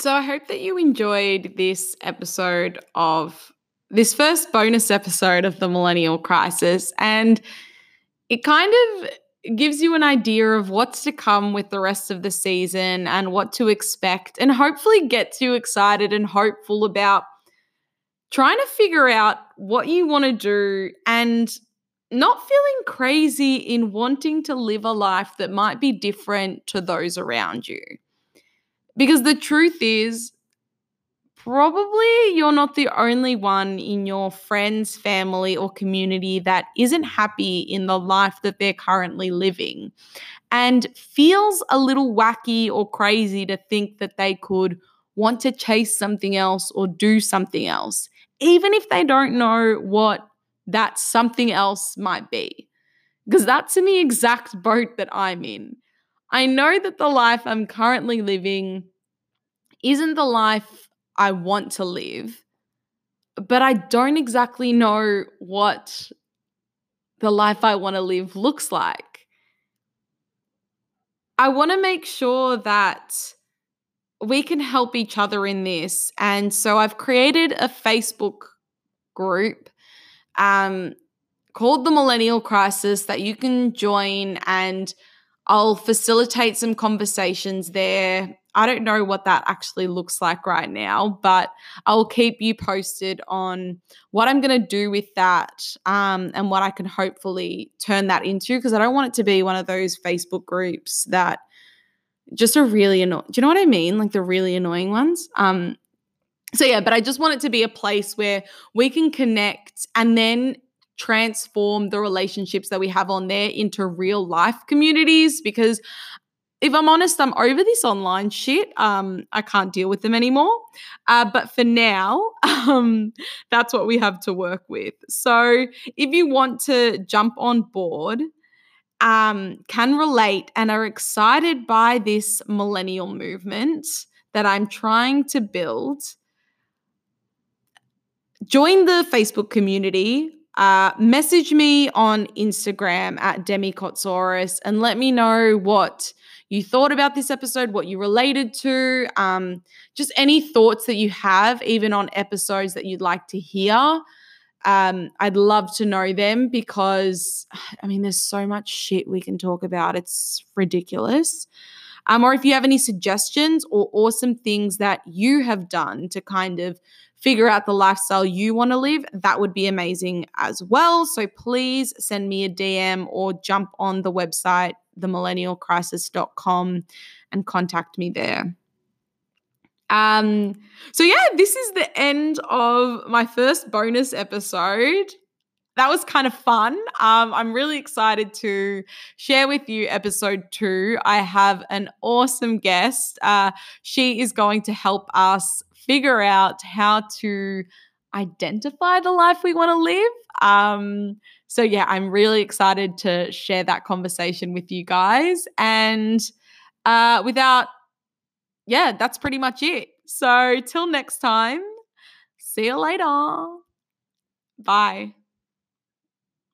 So I hope that you enjoyed this episode of this first bonus episode of the Millennial Crisis. And it kind of gives you an idea of what's to come with the rest of the season and what to expect, and hopefully gets you excited and hopeful about trying to figure out what you want to do and not feeling crazy in wanting to live a life that might be different to those around you. Because the truth is, probably you're not the only one in your friends, family, or community that isn't happy in the life that they're currently living and feels a little wacky or crazy to think that they could want to chase something else or do something else, even if they don't know what that something else might be. Because that's in the exact boat that I'm in. I know that the life I'm currently living isn't the life I want to live, but I don't exactly know what the life I want to live looks like. I want to make sure that we can help each other in this. And so I've created a Facebook group um, called the Millennial Crisis that you can join and I'll facilitate some conversations there. I don't know what that actually looks like right now, but I'll keep you posted on what I'm going to do with that um, and what I can hopefully turn that into because I don't want it to be one of those Facebook groups that just are really annoying. Do you know what I mean? Like the really annoying ones. Um, so yeah, but I just want it to be a place where we can connect and then transform the relationships that we have on there into real life communities because if I'm honest, I'm over this online shit. Um, I can't deal with them anymore. Uh, but for now, um, that's what we have to work with. So if you want to jump on board, um, can relate and are excited by this millennial movement that I'm trying to build, join the Facebook community. Uh, message me on Instagram at Demi Kotsaurus and let me know what you thought about this episode, what you related to, um, just any thoughts that you have, even on episodes that you'd like to hear. Um, I'd love to know them because, I mean, there's so much shit we can talk about. It's ridiculous. Um, or if you have any suggestions or awesome things that you have done to kind of figure out the lifestyle you want to live, that would be amazing as well. So please send me a DM or jump on the website, themillennialcrisis.com, and contact me there. Um, so yeah, this is the end of my first bonus episode. That was kind of fun. Um, I'm really excited to share with you episode two. I have an awesome guest. Uh, she is going to help us figure out how to identify the life we want to live. Um, so, yeah, I'm really excited to share that conversation with you guys. And uh, without, yeah, that's pretty much it. So, till next time, see you later. Bye.